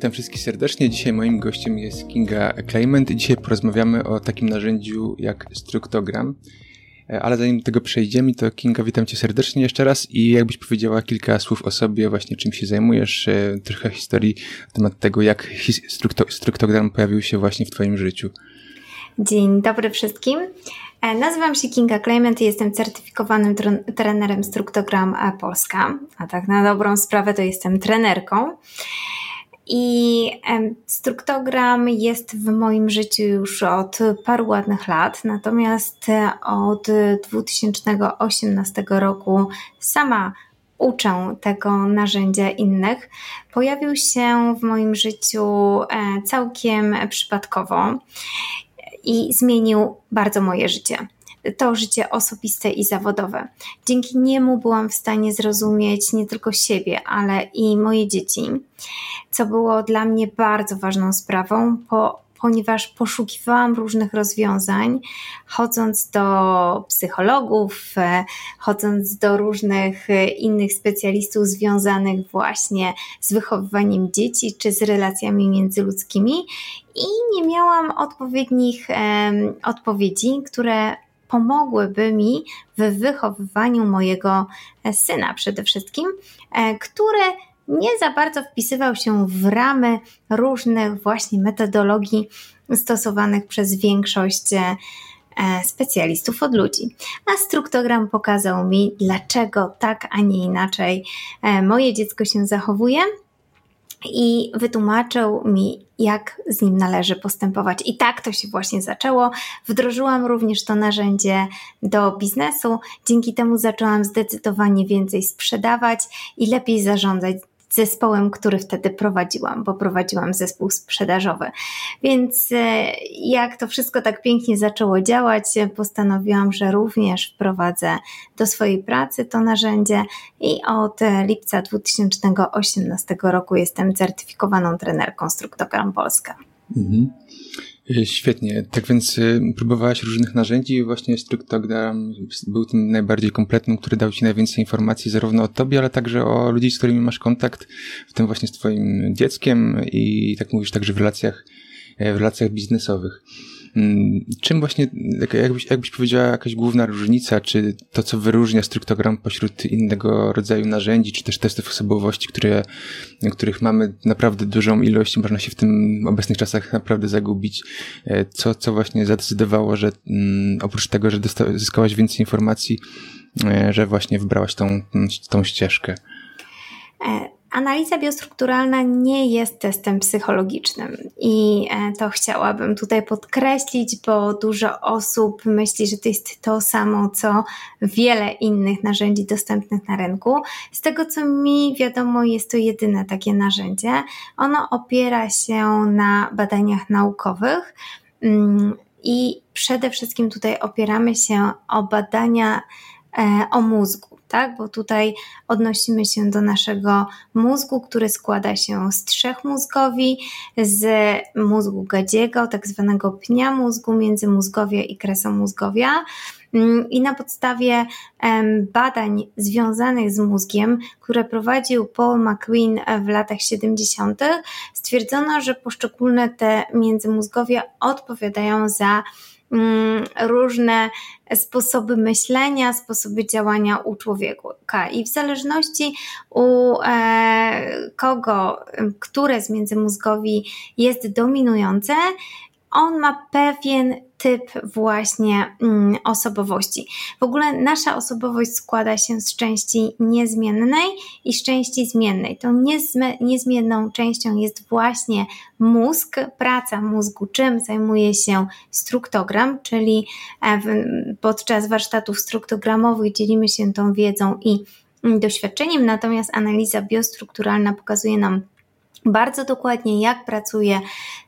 Witam wszystkich serdecznie. Dzisiaj moim gościem jest Kinga Clement. Dzisiaj porozmawiamy o takim narzędziu jak Struktogram. E, ale zanim do tego przejdziemy, to Kinga, witam cię serdecznie jeszcze raz i jakbyś powiedziała kilka słów o sobie, właśnie czym się zajmujesz, e, trochę historii na temat tego, jak Struktogram pojawił się właśnie w twoim życiu. Dzień dobry wszystkim. E, nazywam się Kinga Clement i jestem certyfikowanym trenerem Struktogram Polska. A tak na dobrą sprawę to jestem trenerką. I struktogram jest w moim życiu już od paru ładnych lat, natomiast e, od 2018 roku sama uczę tego narzędzia innych. Pojawił się w moim życiu e, całkiem przypadkowo i zmienił bardzo moje życie to życie osobiste i zawodowe. Dzięki niemu byłam w stanie zrozumieć nie tylko siebie, ale i moje dzieci, co było dla mnie bardzo ważną sprawą, po, ponieważ poszukiwałam różnych rozwiązań, chodząc do psychologów, e, chodząc do różnych e, innych specjalistów związanych właśnie z wychowywaniem dzieci czy z relacjami międzyludzkimi i nie miałam odpowiednich odpowiedzi, które pomogłyby mi w wychowywaniu mojego e, syna przede wszystkim, e, który nie za bardzo wpisywał się w ramy różnych właśnie metodologii stosowanych przez większość e, specjalistów od ludzi. A struktogram pokazał mi, dlaczego tak, a nie inaczej moje dziecko się zachowuje i wytłumaczył mi, jak z nim należy postępować. I tak to się właśnie zaczęło. Wdrożyłam również to narzędzie do biznesu. Dzięki temu zaczęłam zdecydowanie więcej sprzedawać i lepiej zarządzać zespołem, który wtedy prowadziłam, bo prowadziłam zespół sprzedażowy. Więc e, jak to wszystko tak pięknie zaczęło działać, postanowiłam, że również wprowadzę do swojej pracy to narzędzie i od lipca 2018 roku jestem certyfikowaną trenerką Struktogram Polska. Mhm. E, świetnie. Tak więc e, próbowałaś różnych narzędzi i właśnie Struktogram był tym najbardziej kompletnym, który dał ci najwięcej informacji zarówno o tobie, ale także o ludzi, z którymi masz kontakt, w tym właśnie z twoim dzieckiem i tak mówisz także w relacjach, e, w relacjach biznesowych. Mm, czym właśnie, jakbyś, jakbyś powiedziała, jakaś główna różnica, czy to, co wyróżnia struktogram pośród innego rodzaju narzędzi, czy też testów osobowości, które, których mamy naprawdę dużą ilość, można się w tym obecnych czasach naprawdę zagubić. E, co, co właśnie zadecydowało, że mm, oprócz tego, że dosta- zyskałaś więcej informacji, e, że właśnie wybrałaś tą, tą ścieżkę? Analiza biostrukturalna nie jest testem psychologicznym i e, to chciałabym tutaj podkreślić, bo dużo osób myśli, że to jest to samo, co wiele innych narzędzi dostępnych na rynku. Z tego co mi wiadomo, jest to jedyne takie narzędzie. Ono opiera się na badaniach naukowych mm, i przede wszystkim tutaj opieramy się o badania e, o mózgu tak? Bo tutaj odnosimy się do naszego mózgu, który składa się z trzech mózgowi, z mózgu gadziego, tak zwanego pnia mózgu, międzymózgowia i kresomózgowia. Mm, I na podstawie badań związanych z mózgiem, które prowadził Paul McQueen w latach 70., stwierdzono, że poszczególne te międzymózgowia odpowiadają za różne sposoby myślenia, sposoby działania u człowieka. I w zależności u e, kogo, które z międzymózgowi jest dominujące, on ma pewien typ właśnie mm, osobowości. W ogóle nasza osobowość składa się z części niezmiennej i z części zmiennej. Tą niezmienną częścią jest właśnie mózg, praca mózgu, czym zajmuje się struktogram, czyli e, podczas warsztatów struktogramowych dzielimy się tą wiedzą i doświadczeniem, natomiast analiza biostrukturalna pokazuje nam bardzo dokładnie, jak pracuje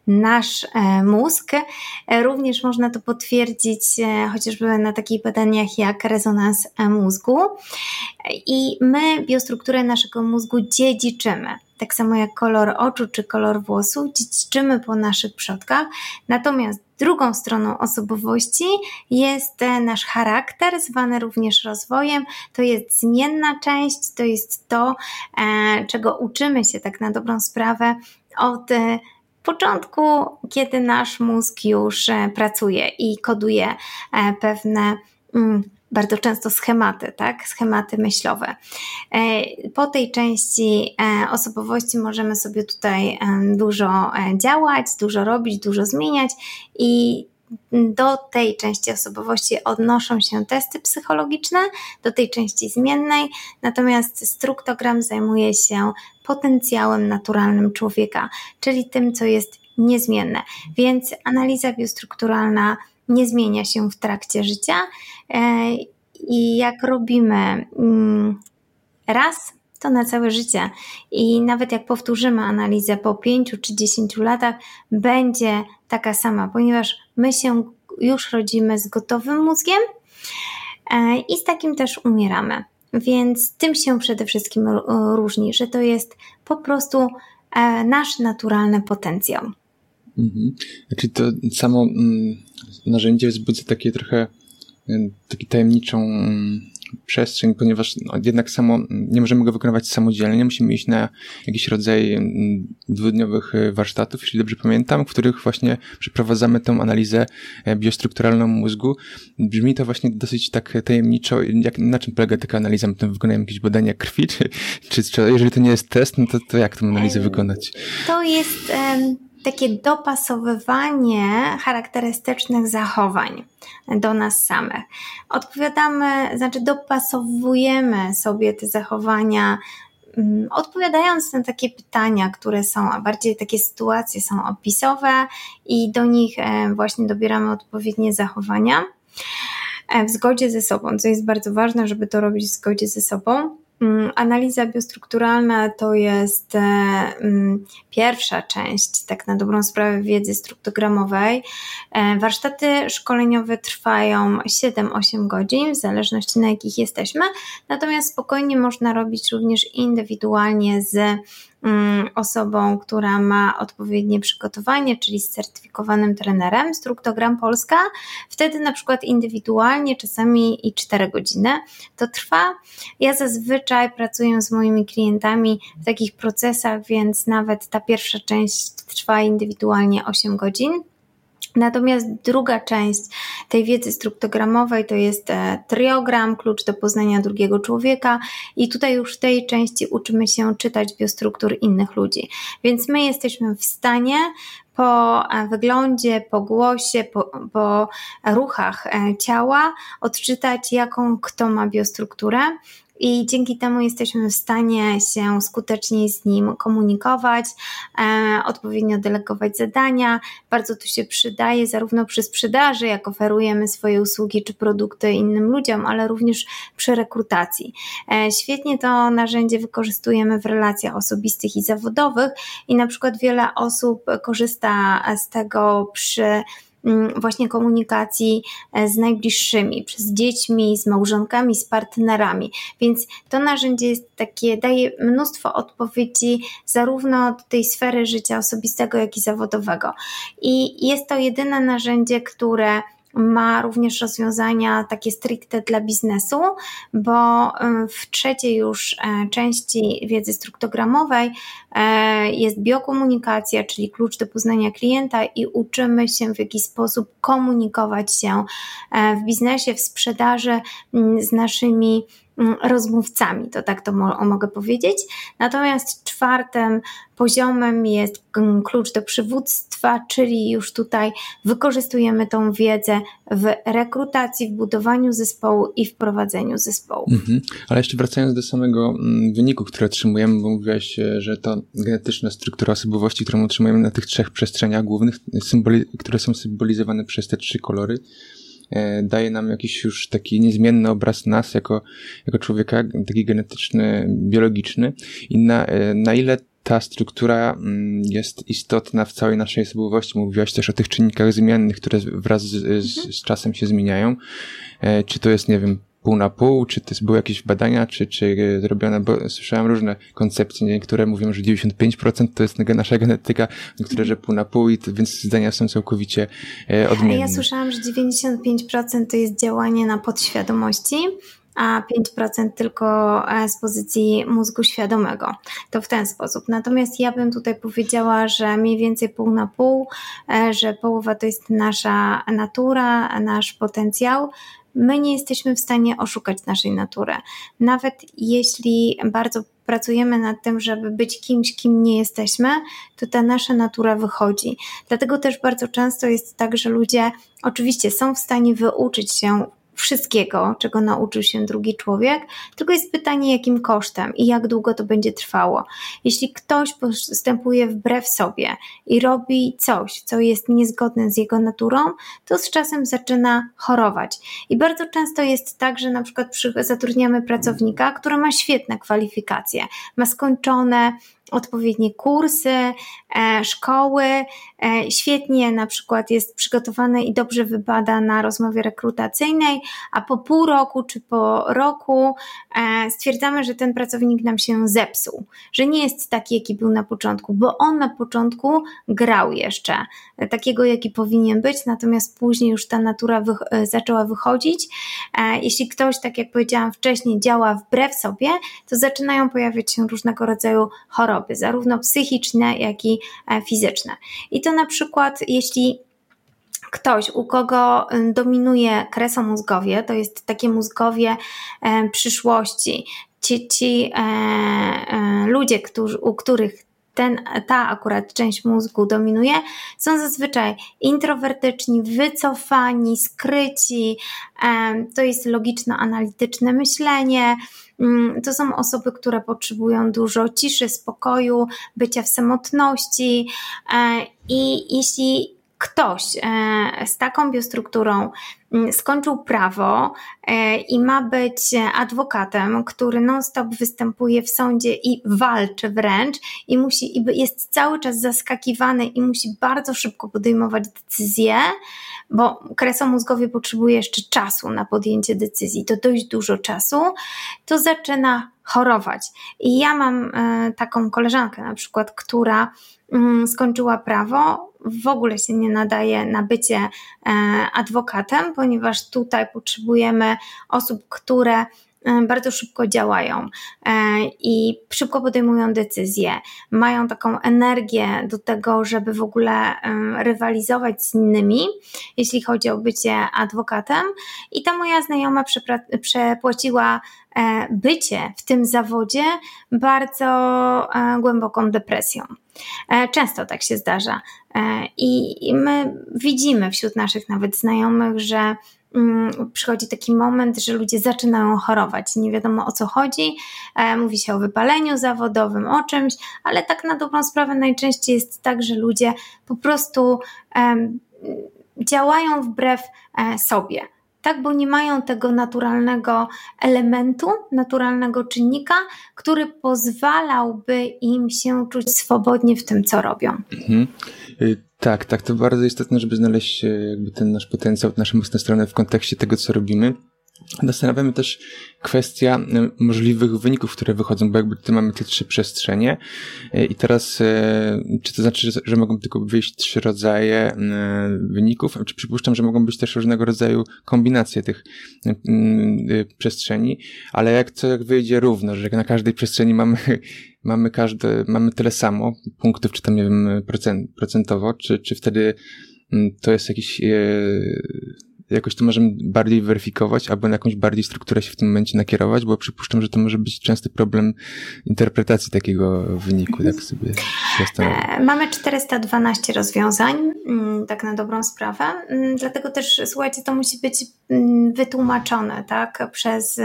nasz e, mózg. E, również można to potwierdzić e, chociażby na takich badaniach jak rezonans mózgu. I my biostrukturę naszego mózgu dziedziczymy. Tak samo jak kolor oczu czy kolor włosów, dziedziczymy po naszych przodkach. Natomiast Drugą stroną osobowości jest nasz charakter, zwany również rozwojem. To jest zmienna część, to jest to, czego uczymy się tak na dobrą sprawę od początku, kiedy nasz mózg już pracuje i koduje pewne mm, bardzo często schematy, tak? Schematy myślowe. E, po tej części e, osobowości możemy sobie tutaj e, dużo działać, dużo robić, dużo zmieniać i do tej części osobowości odnoszą się testy psychologiczne, do tej części zmiennej, natomiast struktogram zajmuje się potencjałem naturalnym człowieka, czyli tym, co jest niezmienne. Więc analiza biostrukturalna nie zmienia się w trakcie życia. E, I jak robimy mm, raz, to na całe życie. I nawet jak powtórzymy analizę po 5 czy 10 latach, będzie taka sama, ponieważ my się już rodzimy z gotowym mózgiem e, i z takim też umieramy. Więc tym się przede wszystkim różni, że to jest po prostu e, nasz naturalny potencjał. Mhm. Znaczy to samo mm, narzędzie wzbudza takie trochę y, taki tajemniczą mm, przestrzeń, ponieważ no, jednak samo, nie możemy go wykonywać samodzielnie, musimy iść na jakiś rodzaj mm, dwudniowych y, warsztatów, jeśli dobrze pamiętam, w których właśnie przeprowadzamy tę analizę e, biostrukturalną mózgu. Brzmi to właśnie dosyć tak tajemniczo. Jak, na czym polega taka analiza? My wykonujemy jakieś badania krwi, czy, czy, czy jeżeli to nie jest test, no to, to jak tę analizę wykonać? To jest... Um takie dopasowywanie charakterystycznych zachowań do nas samych. Odpowiadamy, znaczy dopasowujemy sobie te zachowania, mm, odpowiadając na takie pytania, które są, a bardziej takie sytuacje są opisowe i do nich e, właśnie dobieramy odpowiednie zachowania e, w zgodzie ze sobą, co jest bardzo ważne, żeby to robić w zgodzie ze sobą. Mm, analiza biostrukturalna to jest e, mm, pierwsza część, tak na dobrą sprawę, wiedzy struktogramowej. E, warsztaty szkoleniowe trwają 7-8 godzin, w zależności na jakich jesteśmy, natomiast spokojnie można robić również indywidualnie z osobą, która ma odpowiednie przygotowanie, czyli z certyfikowanym trenerem, Struktogram Polska, wtedy na przykład indywidualnie, czasami i 4 godziny to trwa. Ja zazwyczaj pracuję z moimi klientami w takich procesach, więc nawet ta pierwsza część trwa indywidualnie 8 godzin. Natomiast druga część tej wiedzy struktogramowej to jest e, triogram, klucz do poznania drugiego człowieka, i tutaj już w tej części uczymy się czytać biostruktur innych ludzi. Więc my jesteśmy w stanie po e, wyglądzie, po głosie, po, po ruchach e, ciała odczytać, jaką kto ma biostrukturę i dzięki temu jesteśmy w stanie się skuteczniej z nim komunikować, e, odpowiednio delegować zadania. Bardzo to się przydaje zarówno przy sprzedaży, jak oferujemy swoje usługi czy produkty innym ludziom, ale również przy rekrutacji. E, świetnie to narzędzie wykorzystujemy w relacjach osobistych i zawodowych i na przykład wiele osób korzysta z tego przy właśnie komunikacji e, z najbliższymi, z dziećmi, z małżonkami, z partnerami. Więc to narzędzie jest takie, daje mnóstwo odpowiedzi zarówno do tej sfery życia osobistego, jak i zawodowego. I jest to jedyne narzędzie, które ma również rozwiązania takie stricte dla biznesu, bo y, w trzeciej już e, części wiedzy struktogramowej e, jest biokomunikacja, czyli klucz do poznania klienta i uczymy się w jaki sposób komunikować się e, w biznesie, w sprzedaży mm, z naszymi rozmówcami, to tak to mo mogę powiedzieć. Natomiast czwartym poziomem jest mm, klucz do przywództwa, czyli już tutaj wykorzystujemy tą wiedzę w rekrutacji, w budowaniu zespołu i w prowadzeniu zespołu. Mhm. Ale jeszcze wracając do samego mm, wyniku, który otrzymujemy, bo mówiłaś, e, że to genetyczna struktura osobowości, którą otrzymujemy na tych trzech przestrzeniach głównych, które są symbolizowane przez te trzy kolory, daje nam jakiś już taki niezmienny obraz nas jako, jako człowieka, taki genetyczny, biologiczny i na, e, na ile ta struktura mm, jest istotna w całej naszej osobowości. Mówiłaś też o tych czynnikach zmiennych, które wraz z, z, z czasem się zmieniają. E, czy to jest, nie wiem, pół na pół, czy to były jakieś badania, czy, czy zrobione, bo słyszałem różne koncepcje, niektóre mówią, że 95% to jest nasza genetyka, niektóre, że pół na pół, i to, więc zdania są całkowicie e, odmienne. Ja słyszałam, że 95% to jest działanie na podświadomości, a 5% tylko e, z pozycji mózgu świadomego. To w ten sposób. Natomiast ja bym tutaj powiedziała, że mniej więcej pół na pół, e, że połowa to jest nasza natura, nasz potencjał, my nie jesteśmy w stanie oszukać naszej natury. Nawet jeśli bardzo pracujemy nad tym, żeby być kimś, kim nie jesteśmy, to ta nasza natura wychodzi. Dlatego też bardzo często jest tak, że ludzie oczywiście są w stanie wyuczyć się wszystkiego, czego nauczył się drugi człowiek, tylko jest pytanie, jakim kosztem i jak długo to będzie trwało. Jeśli ktoś postępuje wbrew sobie i robi coś, co jest niezgodne z jego naturą, to z czasem zaczyna chorować. I bardzo często jest tak, że na przykład zatrudniamy pracownika, który ma świetne kwalifikacje, ma skończone odpowiednie kursy, e, szkoły, e, świetnie na przykład jest przygotowany i dobrze wybada na rozmowie rekrutacyjnej, a po pół roku czy po roku e, stwierdzamy, że ten pracownik nam się zepsuł, że nie jest taki, jaki był na początku, bo on na początku grał jeszcze. Takiego, jaki powinien być, natomiast później już ta natura wy zaczęła wychodzić. Jeśli ktoś, tak jak powiedziałam wcześniej, działa wbrew sobie, to zaczynają pojawiać się różnego rodzaju choroby choroby, zarówno psychiczne, jak i e, fizyczne. I to na przykład, jeśli ktoś, u kogo dominuje kresomózgowie, to jest takie mózgowie e, przyszłości, ci, ci e, e, ludzie, którzy, u których ten, ta akurat część mózgu dominuje, są zazwyczaj introwertyczni, wycofani, skryci. To jest logiczno-analityczne myślenie. Mm, to są osoby, które potrzebują dużo ciszy, spokoju, bycia w samotności. E, I jeśli ktoś e, z taką biostrukturą mm, skończył prawo e, i ma być adwokatem, który non-stop występuje w sądzie i walczy wręcz i musi, i jest cały czas zaskakiwany i musi bardzo szybko podejmować decyzje, bo kresomózgowie potrzebuje jeszcze czasu na podjęcie decyzji, to dość dużo czasu, to zaczyna chorować. I ja mam e, taką koleżankę na przykład, która mm, skończyła prawo, w ogóle się nie nadaje na bycie e, adwokatem, ponieważ tutaj potrzebujemy osób, które E, bardzo szybko działają e, i szybko podejmują decyzje, mają taką energię do tego, żeby w ogóle rywalizować z innymi, jeśli chodzi o bycie adwokatem. I ta moja znajoma przepłaciła bycie w tym zawodzie bardzo głęboką depresją. Często tak się zdarza. I my widzimy wśród naszych nawet znajomych, że Mm, przychodzi taki moment, że ludzie zaczynają chorować. Nie wiadomo o co chodzi. E, mówi się o wypaleniu zawodowym, o czymś, ale tak na dobrą sprawę najczęściej jest tak, że ludzie po prostu działają wbrew e, sobie. Tak, bo nie mają tego naturalnego elementu, naturalnego czynnika, który pozwalałby im się czuć swobodnie w tym, co robią. Mhm. Y, tak, tak, to bardzo istotne, żeby znaleźć e, jakby ten nasz potencjał, nasze mocne strony w kontekście tego, co robimy. Zastanawiamy też kwestia e, możliwych wyników, które wychodzą, bo jakby tutaj mamy te trzy przestrzenie. E, i teraz czy to znaczy, że, mogą tylko wyjść trzy rodzaje wyników, czy przypuszczam, że mogą być też różnego rodzaju kombinacje tych przestrzeni, ale jak to jak wyjdzie równo, że na każdej przestrzeni mamy mamy każde, mamy tyle samo punktów, czy tam, nie wiem, procent, procentowo, czy, czy wtedy to jest jakiś, jakoś to możemy bardziej weryfikować, albo na jakąś bardziej strukturę się w tym momencie nakierować, bo przypuszczam, że to może być częsty problem interpretacji takiego wyniku, tak sobie zastanawiam. E, mamy 412 rozwiązań, mm, tak na dobrą sprawę, mm, dlatego też, słuchajcie, to musi być wytłumaczone, tak, przez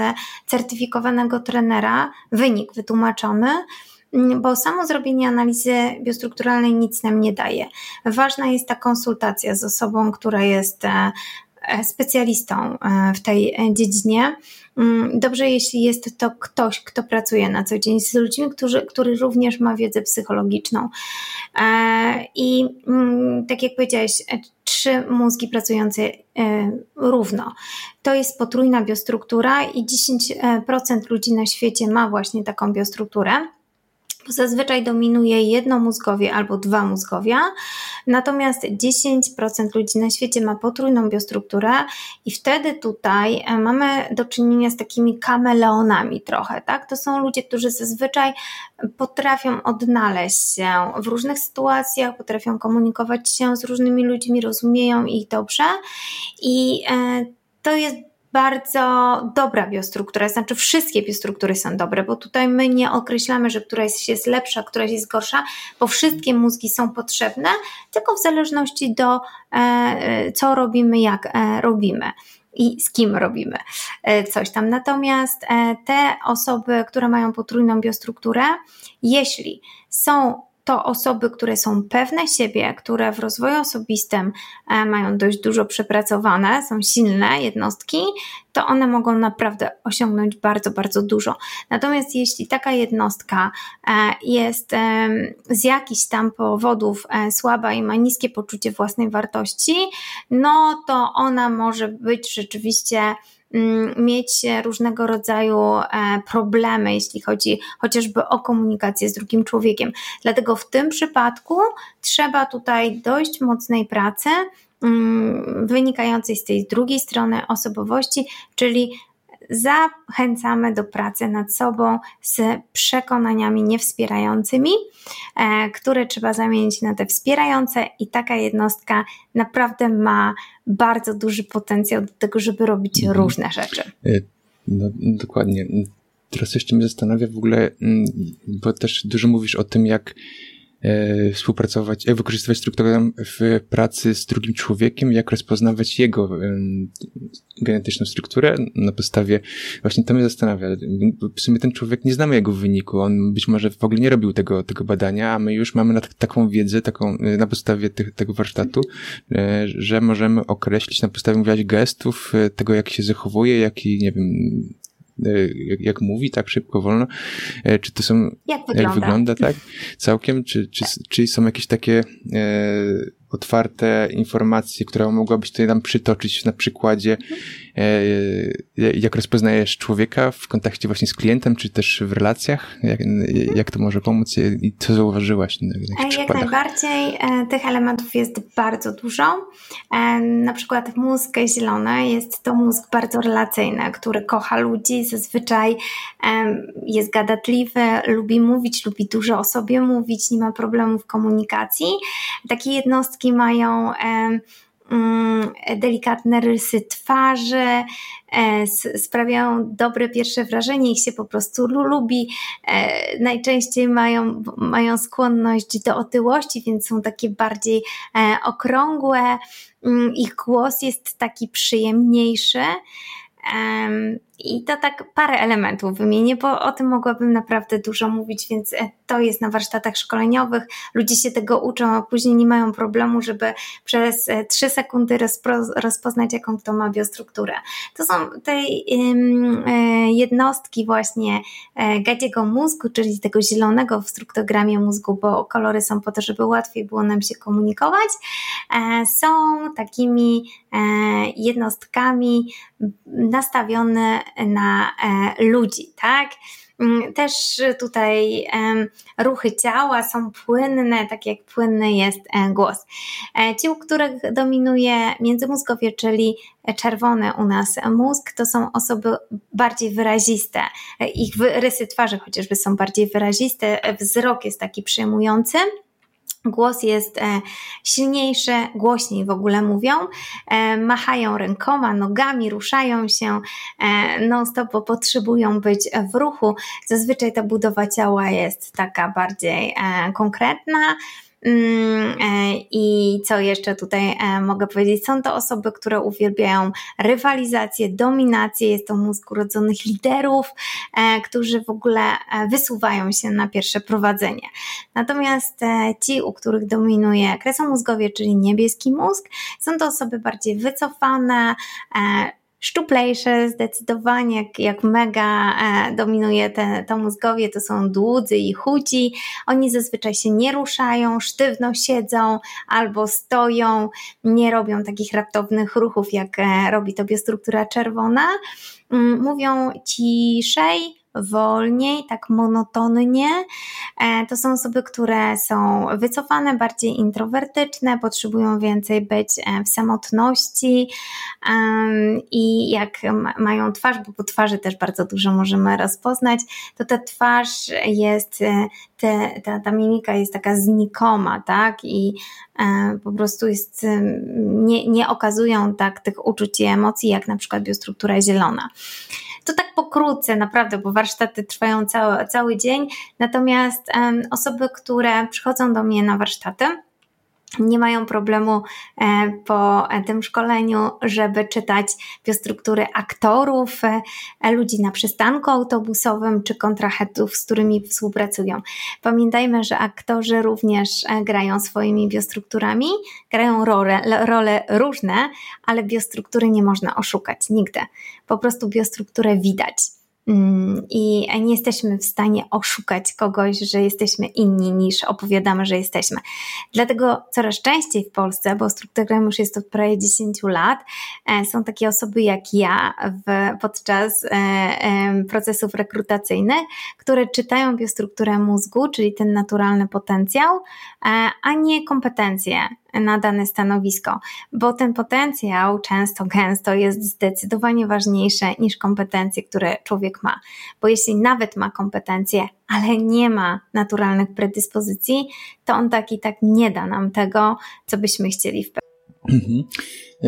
certyfikowanego trenera, wynik wytłumaczony, Mm, bo samo zrobienie analizy biostrukturalnej nic nam nie daje. Ważna jest ta konsultacja z osobą, która jest e, specjalistą e, w tej dziedzinie. Mm, dobrze, jeśli jest to ktoś, kto pracuje na co dzień z ludźmi, którzy, który również ma wiedzę psychologiczną. I mm, tak jak powiedziałeś, trzy mózgi pracujące równo. To jest potrójna biostruktura i 10% ludzi na świecie ma właśnie taką biostrukturę zazwyczaj dominuje jedno mózgowie albo dwa mózgowia, natomiast 10% ludzi na świecie ma potrójną biostrukturę i wtedy tutaj e, mamy do czynienia z takimi kameleonami trochę, tak? To są ludzie, którzy zazwyczaj potrafią odnaleźć się w różnych sytuacjach, potrafią komunikować się z różnymi ludźmi, rozumieją ich dobrze i e, to jest bardzo dobra biostruktura, znaczy wszystkie biostruktury są dobre, bo tutaj my nie określamy, że któraś jest lepsza, któraś jest gorsza, bo wszystkie mózgi są potrzebne, tylko w zależności do e, e, co robimy, jak e, robimy i z kim robimy coś tam. Natomiast te osoby, które mają potrójną biostrukturę, jeśli są to osoby, które są pewne siebie, które w rozwoju osobistym e, mają dość dużo przepracowane, są silne jednostki, to one mogą naprawdę osiągnąć bardzo, bardzo dużo. Natomiast jeśli taka jednostka e, jest z jakichś tam powodów e, słaba i ma niskie poczucie własnej wartości, no to ona może być rzeczywiście mieć różnego rodzaju e, problemy, jeśli chodzi chociażby o komunikację z drugim człowiekiem. Dlatego w tym przypadku trzeba tutaj dość mocnej pracy mm, wynikającej z tej drugiej strony osobowości, czyli zachęcamy do pracy nad sobą z przekonaniami niewspierającymi, e, które trzeba zamienić na te wspierające, i taka jednostka naprawdę ma bardzo duży potencjał do tego, żeby robić mhm. różne rzeczy. E, no, dokładnie. Teraz jeszcze mnie zastanawia w ogóle, mm, bo też dużo mówisz o tym, jak współpracować, jak wykorzystywać strukturę w pracy z drugim człowiekiem, jak rozpoznawać jego genetyczną strukturę na podstawie, właśnie to mnie zastanawia. W sumie ten człowiek nie znamy jego wyniku, on być może w ogóle nie robił tego, tego badania, a my już mamy taką wiedzę, taką, e, na podstawie tych, tego warsztatu, e, że możemy określić na podstawie mówiłaś gestów, tego jak się zachowuje, jaki, nie wiem, E, jak, jak mówi, tak szybko, wolno, e, czy to są, jak wygląda, jak wygląda tak, całkiem, czy, czy, czy są jakieś takie e, otwarte informacje, które mogłabyś tutaj nam przytoczyć na przykładzie, e, jak rozpoznajesz człowieka w kontakcie właśnie z klientem, czy też w relacjach, jak, jak to może pomóc i co zauważyłaś na, na Jak przykładach? najbardziej e, tych elementów jest bardzo dużo. E, na przykład mózg zielony jest to mózg bardzo relacyjny, który kocha ludzi, zazwyczaj jest gadatliwy, lubi mówić, lubi dużo o sobie mówić, nie ma problemów w komunikacji. Takie jednostki mają mm, delikatne rysy twarzy, e, sprawiają dobre pierwsze wrażenie, ich się po prostu lubi. E, najczęściej mają, mają skłonność do otyłości, więc są takie bardziej e, okrągłe. Mm, ich głos jest taki przyjemniejszy. I to tak parę elementów wymienię, bo o tym mogłabym naprawdę dużo mówić, więc e, to jest na warsztatach szkoleniowych. Ludzie się tego uczą, a później nie mają problemu, żeby przez e, trzy sekundy rozpoznać, jaką kto ma biostrukturę. To są te e, jednostki właśnie gadziego mózgu, czyli tego zielonego w struktogramie mózgu, bo kolory są po to, żeby łatwiej było nam się komunikować. Są takimi jednostkami nastawione na e, ludzi, tak? Mm, też tutaj ruchy ciała są płynne, tak jak płynny jest e, głos. E, ci, u których dominuje międzymózgowie, czyli czerwony u nas mózg, to są osoby bardziej wyraziste. Ich rysy twarzy chociażby są bardziej wyraziste, wzrok jest taki przejmujący głos jest e, silniejszy, głośniej w ogóle mówią, e, machają rękoma, nogami, ruszają się e, non-stop, potrzebują być w ruchu. Zazwyczaj ta budowa ciała jest taka bardziej konkretna. Mm, e, I co jeszcze tutaj e, mogę powiedzieć? Są to osoby, które uwielbiają rywalizację, dominację. Jest to mózg urodzonych liderów, e, którzy w ogóle wysuwają się na pierwsze prowadzenie. Natomiast ci, u których dominuje kresomózgowie, czyli niebieski mózg, są to osoby bardziej wycofane, szczuplejsze, zdecydowanie jak, jak mega e, dominuje te, to mózgowie, to są dłudzy i chudzi. Oni zazwyczaj się nie ruszają, sztywno siedzą albo stoją, nie robią takich raptownych ruchów, jak e, robi to biostruktura czerwona. Mm, mówią ciszej, wolniej, tak monotonnie. E, to są osoby, które są wycofane, bardziej introwertyczne, potrzebują więcej być e, w samotności i jak mają twarz, bo po twarzy też bardzo dużo możemy rozpoznać, to ta twarz jest, e, te, ta, ta mimika jest taka znikoma, tak? I po prostu jest, nie, nie okazują tak tych uczuć i emocji, jak na przykład biostruktura zielona. To tak pokrótce, naprawdę, bo warsztaty trwają cały, cały dzień. Natomiast um, osoby, które przychodzą do mnie na warsztaty, nie mają problemu e, po tym szkoleniu, żeby czytać biostruktury aktorów, e, ludzi na przystanku autobusowym czy kontrahentów, z którymi współpracują. Pamiętajmy, że aktorzy również e, grają swoimi biostrukturami, grają role, role różne, ale biostruktury nie można oszukać nigdy. Po prostu biostrukturę widać. Mm, i nie jesteśmy w stanie oszukać kogoś, że jesteśmy inni niż opowiadamy, że jesteśmy. Dlatego coraz częściej w Polsce, bo strukturem już jest od prawie 10 lat, e, są takie osoby jak ja w, podczas e, e, procesów rekrutacyjnych, które czytają biostrukturę mózgu, czyli ten naturalny potencjał, a nie kompetencje na dane stanowisko, bo ten potencjał często, gęsto jest zdecydowanie ważniejszy niż kompetencje, które człowiek ma. Bo jeśli nawet ma kompetencje, ale nie ma naturalnych predyspozycji, to on tak i tak nie da nam tego, co byśmy chcieli w Mhm.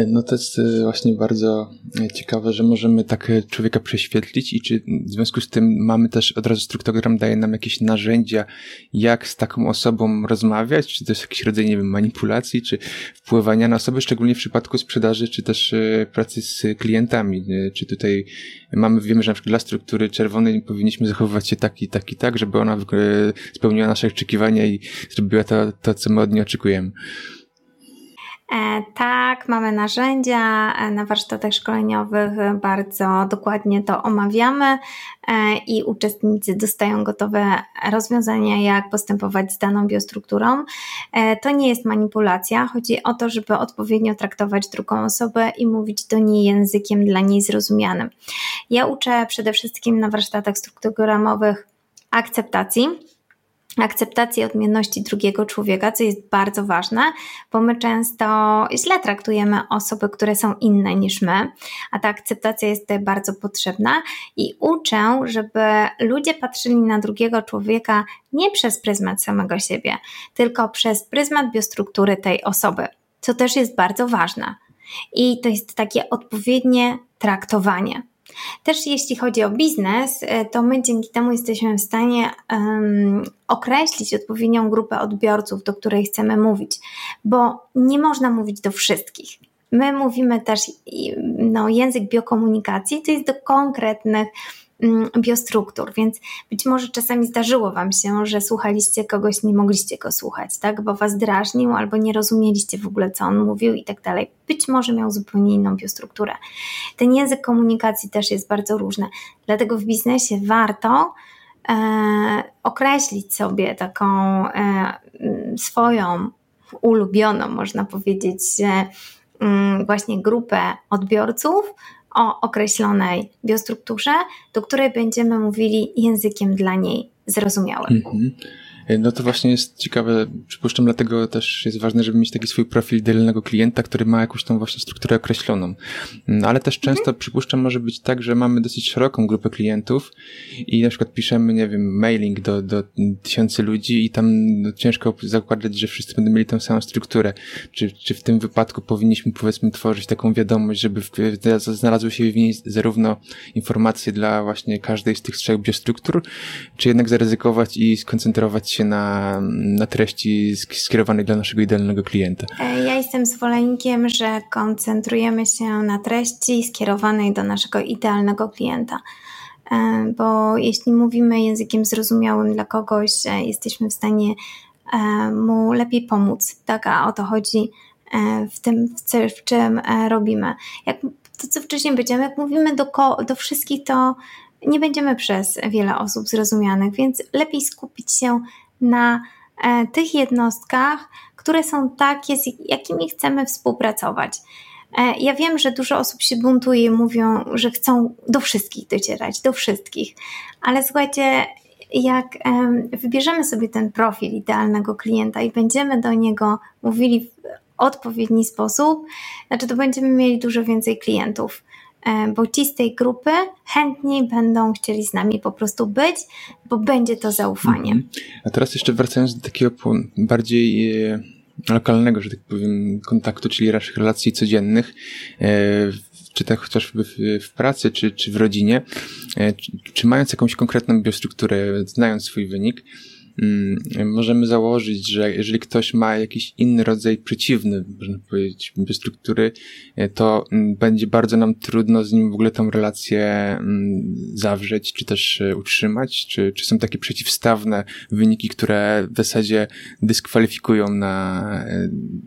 No to jest e, właśnie bardzo e, ciekawe, że możemy tak e, człowieka prześwietlić i czy w związku z tym mamy też od razu struktogram daje nam jakieś narzędzia, jak z taką osobą rozmawiać, czy to jest jakiś rodzaj, nie wiem, manipulacji, czy wpływania na osoby, szczególnie w przypadku sprzedaży, czy też pracy z klientami, czy tutaj mamy, wiemy, że na przykład dla struktury czerwonej powinniśmy zachowywać się tak i tak i tak, żeby ona spełniła nasze oczekiwania i zrobiła to, to co my od niej oczekujemy. E, tak, mamy narzędzia e, na warsztatach szkoleniowych, bardzo dokładnie to omawiamy e, i uczestnicy dostają gotowe rozwiązania, jak postępować z daną biostrukturą. To nie jest manipulacja, chodzi o to, żeby odpowiednio traktować drugą osobę i mówić do niej językiem dla niej zrozumianym. Ja uczę przede wszystkim na warsztatach strukturogramowych akceptacji akceptacji odmienności drugiego człowieka, co jest bardzo ważne, bo my często źle traktujemy osoby, które są inne niż my, a ta akceptacja jest tutaj bardzo potrzebna i uczę, żeby ludzie patrzyli na drugiego człowieka nie przez pryzmat samego siebie, tylko przez pryzmat biostruktury tej osoby, co też jest bardzo ważne. I to jest takie odpowiednie traktowanie. Też jeśli chodzi o biznes, e, to my dzięki temu jesteśmy w stanie um, określić odpowiednią grupę odbiorców, do której chcemy mówić, bo nie można mówić do wszystkich. My mówimy też, no, język biokomunikacji to jest do konkretnych biostruktur, więc być może czasami zdarzyło Wam się, że słuchaliście kogoś, nie mogliście go słuchać, tak, bo Was drażnił albo nie rozumieliście w ogóle, co on mówił i tak dalej. Być może miał zupełnie inną biostrukturę. Ten język komunikacji też jest bardzo różny, dlatego w biznesie warto e, określić sobie taką e, swoją ulubioną, można powiedzieć, e, właśnie grupę odbiorców, o określonej biostrukturze, do której będziemy mówili językiem dla niej zrozumiałym. Mhm. No to właśnie jest ciekawe, przypuszczam, dlatego też jest ważne, żeby mieć taki swój profil idealnego klienta, który ma jakąś tą właśnie strukturę określoną. No, ale też często mhm. przypuszczam może być tak, że mamy dosyć szeroką grupę klientów i na przykład piszemy, nie wiem, mailing do, do tysięcy ludzi i tam no, ciężko zakładać, że wszyscy będą mieli tą samą strukturę. Czy, czy w tym wypadku powinniśmy powiedzmy tworzyć taką wiadomość, żeby w, znalazły się w niej zarówno informacje dla właśnie każdej z tych trzech biostruktur, czy jednak zaryzykować i skoncentrować się się na, na treści skierowanej dla naszego idealnego klienta? E, ja jestem zwolennikiem, że koncentrujemy się na treści skierowanej do naszego idealnego klienta. E, bo jeśli mówimy językiem zrozumiałym dla kogoś, e, jesteśmy w stanie mu lepiej pomóc. Tak, a o to chodzi w tym, w czym robimy. Jak to, co wcześniej powiedziałam, jak mówimy do, do wszystkich, to nie będziemy przez wiele osób zrozumianych, więc lepiej skupić się na e, tych jednostkach, które są takie, z jakimi chcemy współpracować. Ja wiem, że dużo osób się buntuje i mówią, że chcą do wszystkich docierać, do wszystkich, ale słuchajcie, jak wybierzemy sobie ten profil idealnego klienta i będziemy do niego mówili w odpowiedni sposób, znaczy to będziemy mieli dużo więcej klientów bo ci z tej grupy chętniej będą chcieli z nami po prostu być, bo będzie to zaufanie. Mhm. A teraz jeszcze wracając do takiego bardziej e, lokalnego, że tak powiem, kontaktu, czyli naszych relacji codziennych, e, czy tak chociażby w, pracy, czy, czy w rodzinie, e, czy, czy mając jakąś konkretną biostrukturę, znając swój wynik, możemy założyć, że jeżeli ktoś ma jakiś inny rodzaj przeciwny, można powiedzieć, struktury, e, to mm, będzie bardzo nam trudno z nim w ogóle tą relację mm, zawrzeć, czy też e, utrzymać, czy, czy są takie przeciwstawne wyniki, które w zasadzie dyskwalifikują na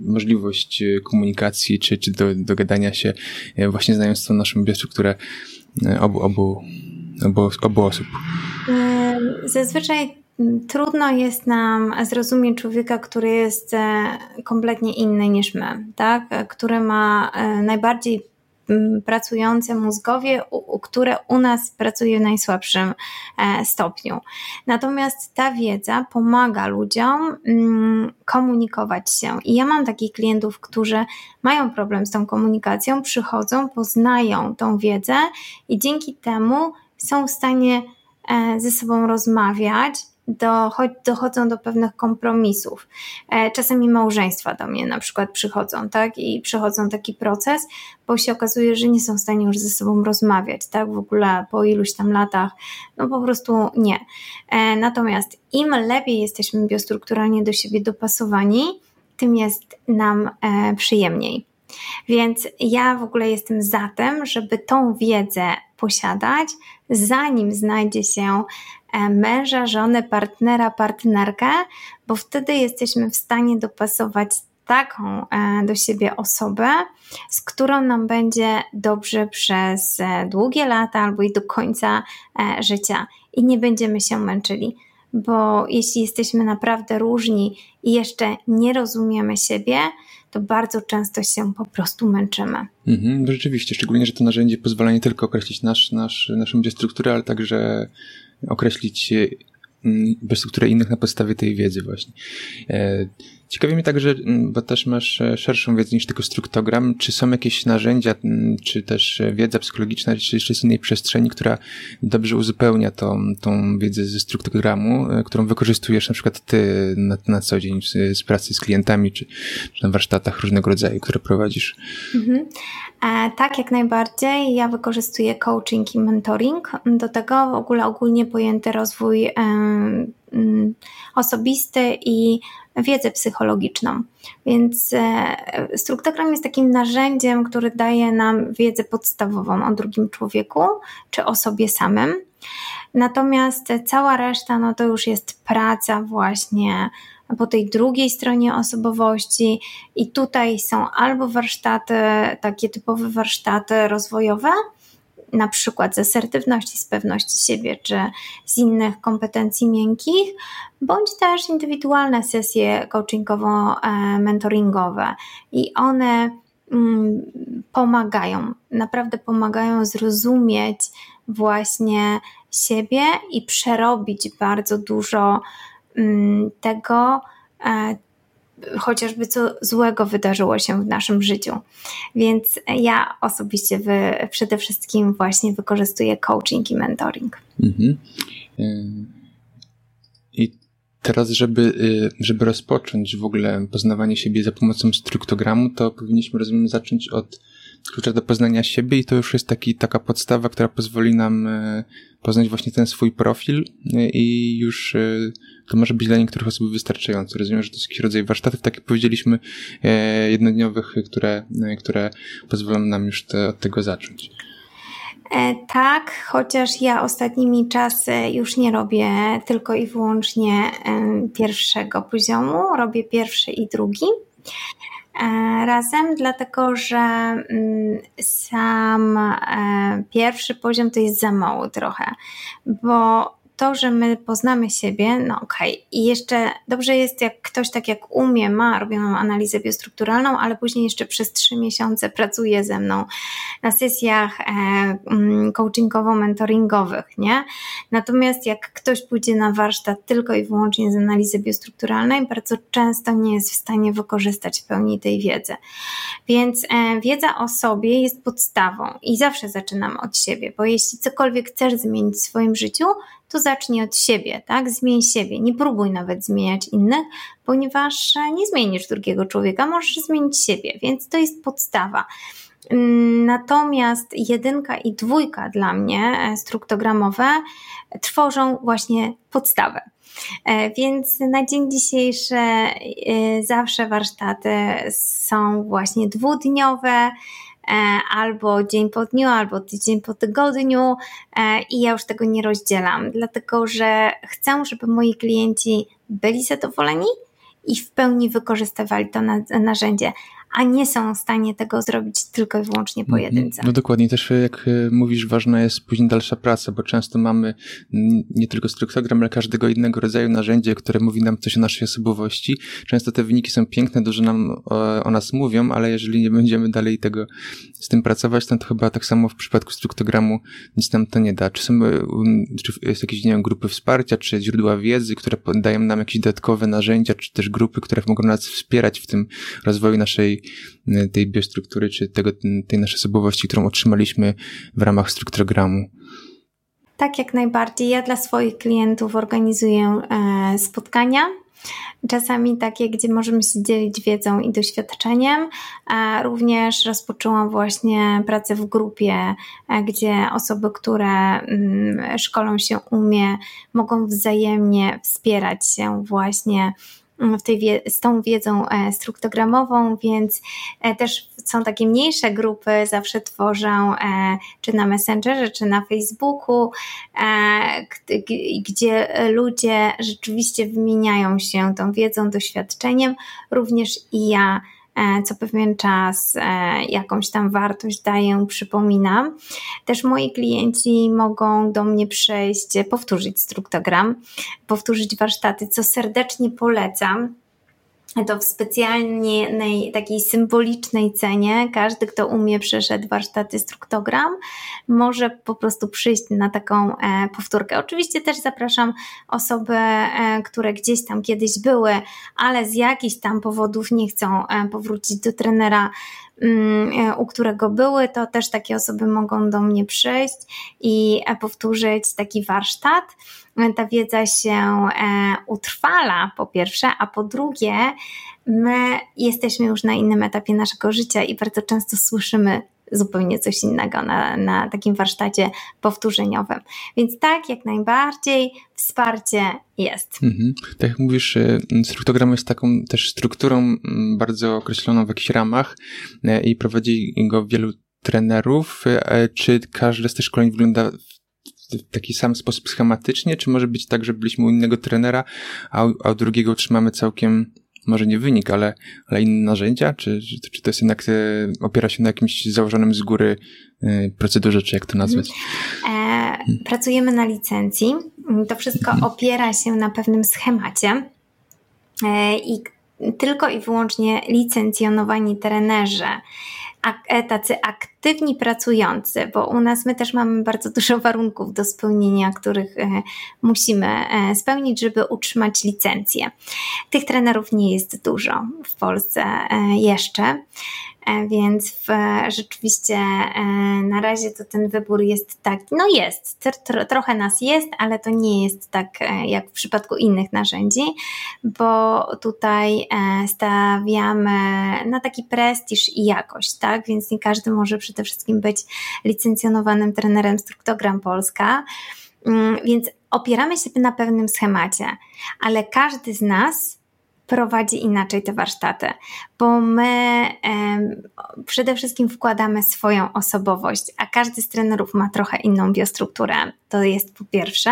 możliwość komunikacji, czy, czy do, dogadania się właśnie znając tą naszą biostrukturę obu, obu, obu, obu osób. Zazwyczaj trudno jest nam zrozumieć człowieka, który jest e, kompletnie inny niż my, tak? który ma e, najbardziej pracujące mózgowie, które u nas pracuje w najsłabszym e, stopniu. Natomiast ta wiedza pomaga ludziom komunikować się. I ja mam takich klientów, którzy mają problem z tą komunikacją, przychodzą, poznają tą wiedzę i dzięki temu są w stanie ze sobą rozmawiać, dochodzą do pewnych kompromisów. E, czasami małżeństwa do mnie na przykład przychodzą, tak? I przychodzą taki proces, bo się okazuje, że nie są w stanie już ze sobą rozmawiać, tak? W ogóle po iluś tam latach, no po prostu nie. E, natomiast im lepiej jesteśmy biostrukturalnie do siebie dopasowani, tym jest nam e, przyjemniej. Więc ja w ogóle jestem za tym, żeby tą wiedzę posiadać, zanim znajdzie się męża, żonę, partnera, partnerkę, bo wtedy jesteśmy w stanie dopasować taką e, do siebie osobę, z którą nam będzie dobrze przez e, długie lata albo i do końca życia i nie będziemy się męczyli. Bo jeśli jesteśmy naprawdę różni i jeszcze nie rozumiemy siebie, to bardzo często się po prostu męczymy. Mhm, rzeczywiście, szczególnie, że to narzędzie pozwala nie tylko określić nasz, nasz, naszą biostrukturę, ale także określić mm, strukturę innych na podstawie tej wiedzy właśnie. E, ciekawi mnie także, mm, bo też masz e, szerszą wiedzę niż tylko struktogram, czy są jakieś narzędzia, mm, czy też wiedza psychologiczna, czy jeszcze z innej przestrzeni, która dobrze uzupełnia tą, tą wiedzę ze struktogramu, e, którą wykorzystujesz na przykład ty na, na co dzień z, z pracy z klientami, czy, czy na warsztatach różnego rodzaju, które prowadzisz? Mhm. E, tak, jak najbardziej. Ja wykorzystuję coaching i mentoring. Do tego w ogóle ogólnie pojęty rozwój mm, osobisty i wiedzę psychologiczną. Więc e, struktogram jest takim narzędziem, który daje nam wiedzę podstawową o drugim człowieku czy o sobie samym. Natomiast cała reszta, no to już jest praca właśnie po tej drugiej stronie osobowości, i tutaj są albo warsztaty, takie typowe warsztaty rozwojowe, na przykład z asertywności, z pewności siebie, czy z innych kompetencji miękkich, bądź też indywidualne sesje coachingowo-mentoringowe. I one mm, pomagają, naprawdę pomagają zrozumieć właśnie siebie i przerobić bardzo dużo Mm, tego, e, chociażby co złego wydarzyło się w naszym życiu. Więc ja osobiście wy, przede wszystkim właśnie wykorzystuję coaching i mentoring. Mhm. I teraz, żeby, e, żeby rozpocząć w ogóle poznawanie siebie za pomocą struktogramu, to powinniśmy, rozumiem, zacząć od klucza do poznania siebie i to już jest taki, taka podstawa, która pozwoli nam poznać właśnie ten swój profil i już to może być dla niektórych osób wystarczające. Rozumiem, że to jest jakiś rodzaj warsztatów, tak jak powiedzieliśmy, e, jednodniowych, które, e, które pozwolą nam już te, od tego zacząć. E, tak, chociaż ja ostatnimi czasy już nie robię tylko i wyłącznie pierwszego poziomu, robię pierwszy i drugi razem, dlatego że mm, sam pierwszy poziom to jest za mało trochę, bo to, że my poznamy siebie, no okej. Okay. I jeszcze dobrze jest, jak ktoś tak jak umie, ma, robioną analizę biostrukturalną, ale później jeszcze przez trzy miesiące pracuje ze mną na sesjach e, mm, coachingowo-mentoringowych, nie? Natomiast jak ktoś pójdzie na warsztat tylko i wyłącznie z analizy biostrukturalnej, bardzo często nie jest w stanie wykorzystać w pełni tej wiedzy. Więc e, wiedza o sobie jest podstawą i zawsze zaczynam od siebie, bo jeśli cokolwiek chcesz zmienić w swoim życiu, to zacznij od siebie, tak? Zmień siebie. Nie próbuj nawet zmieniać innych, ponieważ e, nie zmienisz drugiego człowieka, możesz zmienić siebie, więc to jest podstawa. Mm, natomiast jedynka i dwójka dla mnie e, struktogramowe tworzą właśnie podstawę. E, więc na dzień dzisiejszy zawsze warsztaty są właśnie dwudniowe, albo dzień po dniu, albo tydzień po tygodniu e, i ja już tego nie rozdzielam, dlatego że chcę, żeby moi klienci byli zadowoleni i w pełni wykorzystywali to narzędzie a nie są w stanie tego zrobić tylko i wyłącznie mhm. pojedynce. No dokładnie, też jak e, mówisz, ważna jest później dalsza praca, bo często mamy nie tylko struktogram, ale każdego innego rodzaju narzędzie, które mówi nam coś o naszej osobowości. Często te wyniki są piękne, dużo nam o, o nas mówią, ale jeżeli nie będziemy dalej tego z tym pracować, to, to chyba tak samo w przypadku struktogramu nic nam to nie da. Czy są, e, czy jest jakieś, nie wiem, grupy wsparcia, czy źródła wiedzy, które dają nam jakieś dodatkowe narzędzia, czy też grupy, które mogą nas wspierać w tym rozwoju naszej tej biostruktury, czy tego, tej naszej osobowości, którą otrzymaliśmy w ramach struktogramu. Tak, jak najbardziej. Ja dla swoich klientów organizuję e, spotkania. Czasami takie, gdzie możemy się dzielić wiedzą i doświadczeniem. Również rozpoczęłam właśnie pracę w grupie, e, gdzie osoby, które mm, szkolą się umie, mogą wzajemnie wspierać się właśnie w tej, z tą wiedzą e, struktogramową, więc e, też są takie mniejsze grupy, zawsze tworzę e, czy na Messengerze, czy na Facebooku, gdzie ludzie rzeczywiście wymieniają się tą wiedzą, doświadczeniem, również i ja co pewien czas e, jakąś tam wartość daję, przypominam. Też moi klienci mogą do mnie przejść, powtórzyć struktogram, powtórzyć warsztaty, co serdecznie polecam to w specjalnej, takiej symbolicznej cenie. Każdy, kto umie, przeszedł warsztaty struktogram, może po prostu przyjść na taką e, powtórkę. Oczywiście też zapraszam osoby, e, które gdzieś tam kiedyś były, ale z jakichś tam powodów nie chcą e, powrócić do trenera u którego były, to też takie osoby mogą do mnie przyjść i e, powtórzyć taki warsztat. E, ta wiedza się utrwala, po pierwsze, a po drugie, my jesteśmy już na innym etapie naszego życia i bardzo często słyszymy zupełnie coś innego na, na takim warsztacie powtórzeniowym. Więc tak, jak najbardziej wsparcie jest. Mhm. Tak jak mówisz, struktogram jest taką też strukturą bardzo określoną w jakichś ramach e, i prowadzi go wielu trenerów. E, czy każde z tych szkoleń wygląda w taki sam sposób schematycznie, czy może być tak, że byliśmy u innego trenera, a, a u drugiego otrzymamy całkiem może nie wynik, ale, ale inne narzędzia? Czy, czy, czy to jest jednak, e, opiera się na jakimś założonym z góry e, procedurze, czy jak to nazwać? E, pracujemy na licencji. To wszystko mhm. opiera się na pewnym schemacie. E, I tylko i wyłącznie licencjonowani trenerzy E, tacy aktywni pracujący, bo u nas my też mamy bardzo dużo warunków do spełnienia, których e, musimy e, spełnić, żeby utrzymać licencję. Tych trenerów nie jest dużo w Polsce jeszcze. E, więc w, rzeczywiście e, na razie to ten wybór jest taki, no jest, trochę nas jest, ale to nie jest tak e, jak w przypadku innych narzędzi, bo tutaj stawiamy na taki prestiż i jakość, tak? Więc nie każdy może przede wszystkim być licencjonowanym trenerem Struktogram Polska, mm, więc opieramy się na pewnym schemacie, ale każdy z nas prowadzi inaczej te warsztaty, bo my przede wszystkim wkładamy swoją osobowość, a każdy z trenerów ma trochę inną biostrukturę. To jest po pierwsze,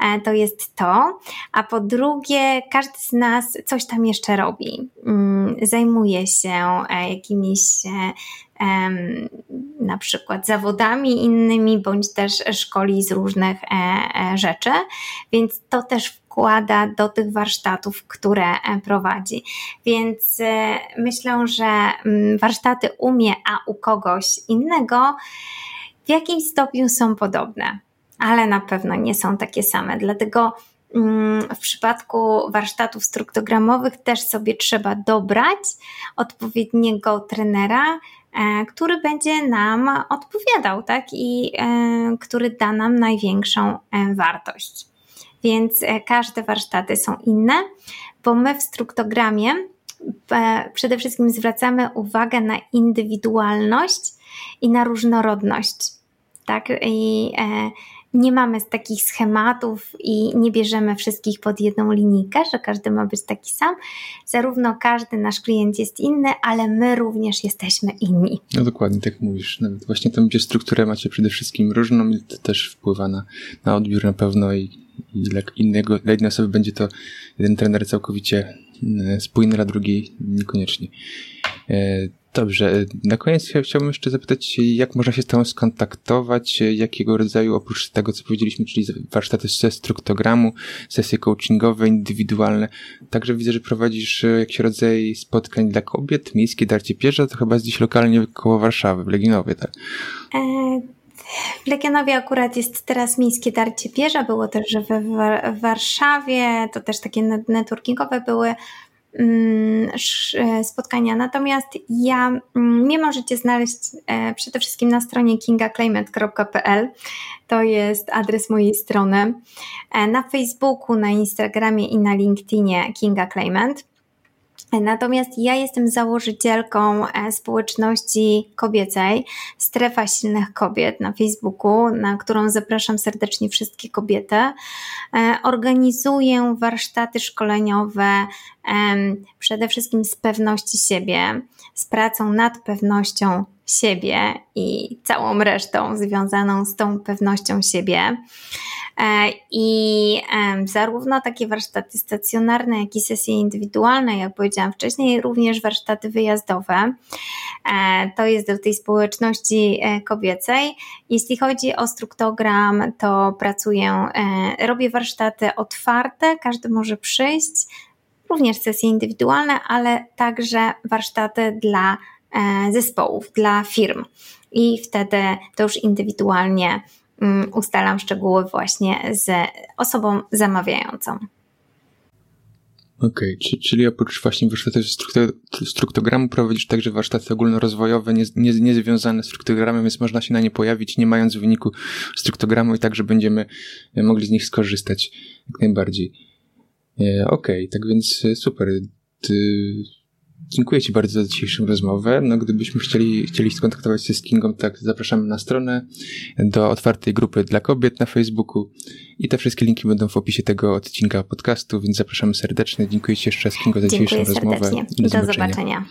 e, to jest to, a po drugie, każdy z nas coś tam jeszcze robi. Mm, zajmuje się e, jakimiś na przykład zawodami innymi, bądź też szkoli z różnych e, rzeczy, więc to też wkłada do tych warsztatów, które prowadzi. Więc myślę, że mm, warsztaty u mnie, a u kogoś innego w jakimś stopniu są podobne ale na pewno nie są takie same. Dlatego mm, w przypadku warsztatów struktogramowych też sobie trzeba dobrać odpowiedniego trenera, e, który będzie nam odpowiadał, tak? I e, który da nam największą e, wartość. Więc każde warsztaty są inne, bo my w struktogramie przede wszystkim zwracamy uwagę na indywidualność i na różnorodność. Tak? I nie mamy takich schematów i nie bierzemy wszystkich pod jedną linijkę, że każdy ma być taki sam. Zarówno każdy nasz klient jest inny, ale my również jesteśmy inni. No dokładnie, tak mówisz. Nawet właśnie tam, gdzie strukturę macie przede wszystkim różną, to też wpływa na, na odbiór na pewno i, i dla, innego, dla jednej osoby będzie to jeden trener całkowicie mm, spójny, dla drugiej niekoniecznie. E, Dobrze, na koniec chciałbym jeszcze zapytać, jak można się z Tobą skontaktować, jakiego rodzaju, oprócz tego, co powiedzieliśmy, czyli warsztaty ze struktogramu, sesje coachingowe, indywidualne. Także widzę, że prowadzisz e, jakiś rodzaj spotkań dla kobiet, miejskie darcie pierza, to chyba gdzieś lokalnie koło Warszawy, w Leginowie, tak? E, w Legionowie akurat jest teraz miejskie darcie pierza, było też w Warszawie, to też takie networkingowe były Mm, e, spotkania. Natomiast ja, mm, mnie możecie znaleźć e, przede wszystkim na stronie kingaclaimet.pl. To jest adres mojej strony. E, na Facebooku, na Instagramie i na LinkedInie Kinga Claimant. Natomiast ja jestem założycielką e, społeczności kobiecej Strefa Silnych Kobiet na Facebooku, na którą zapraszam serdecznie wszystkie kobiety. E, organizuję warsztaty szkoleniowe przede wszystkim z pewności siebie, z pracą nad pewnością siebie i całą resztą związaną z tą pewnością siebie. E, I zarówno takie warsztaty stacjonarne, jak i sesje indywidualne, jak powiedziałam wcześniej, również warsztaty wyjazdowe. E, to jest do tej społeczności e, kobiecej. Jeśli chodzi o struktogram, to pracuję, robię warsztaty otwarte, każdy może przyjść, również sesje indywidualne, ale także warsztaty dla zespołów, dla firm. I wtedy to już indywidualnie ustalam szczegóły właśnie z osobą zamawiającą. Okej, okay, czyli oprócz właśnie warsztatów struktogramu prowadzisz także warsztaty ogólnorozwojowe, nie, nie, niezwiązane z struktogramem, więc można się na nie pojawić, nie mając wyniku struktogramu i także będziemy mogli z nich skorzystać jak najbardziej. E, okej, okay, tak więc e, super. Ty Dziękuję Ci bardzo za dzisiejszą rozmowę. No, gdybyśmy chcieli, chcieli skontaktować się z Kingą, tak zapraszamy na stronę do otwartej grupy dla kobiet na Facebooku i te wszystkie linki będą w opisie tego odcinka podcastu, więc zapraszamy serdecznie. Dziękuję Ci jeszcze raz Kingo za Dziękuję dzisiejszą serdecznie. rozmowę. Do, do zobaczenia. zobaczenia.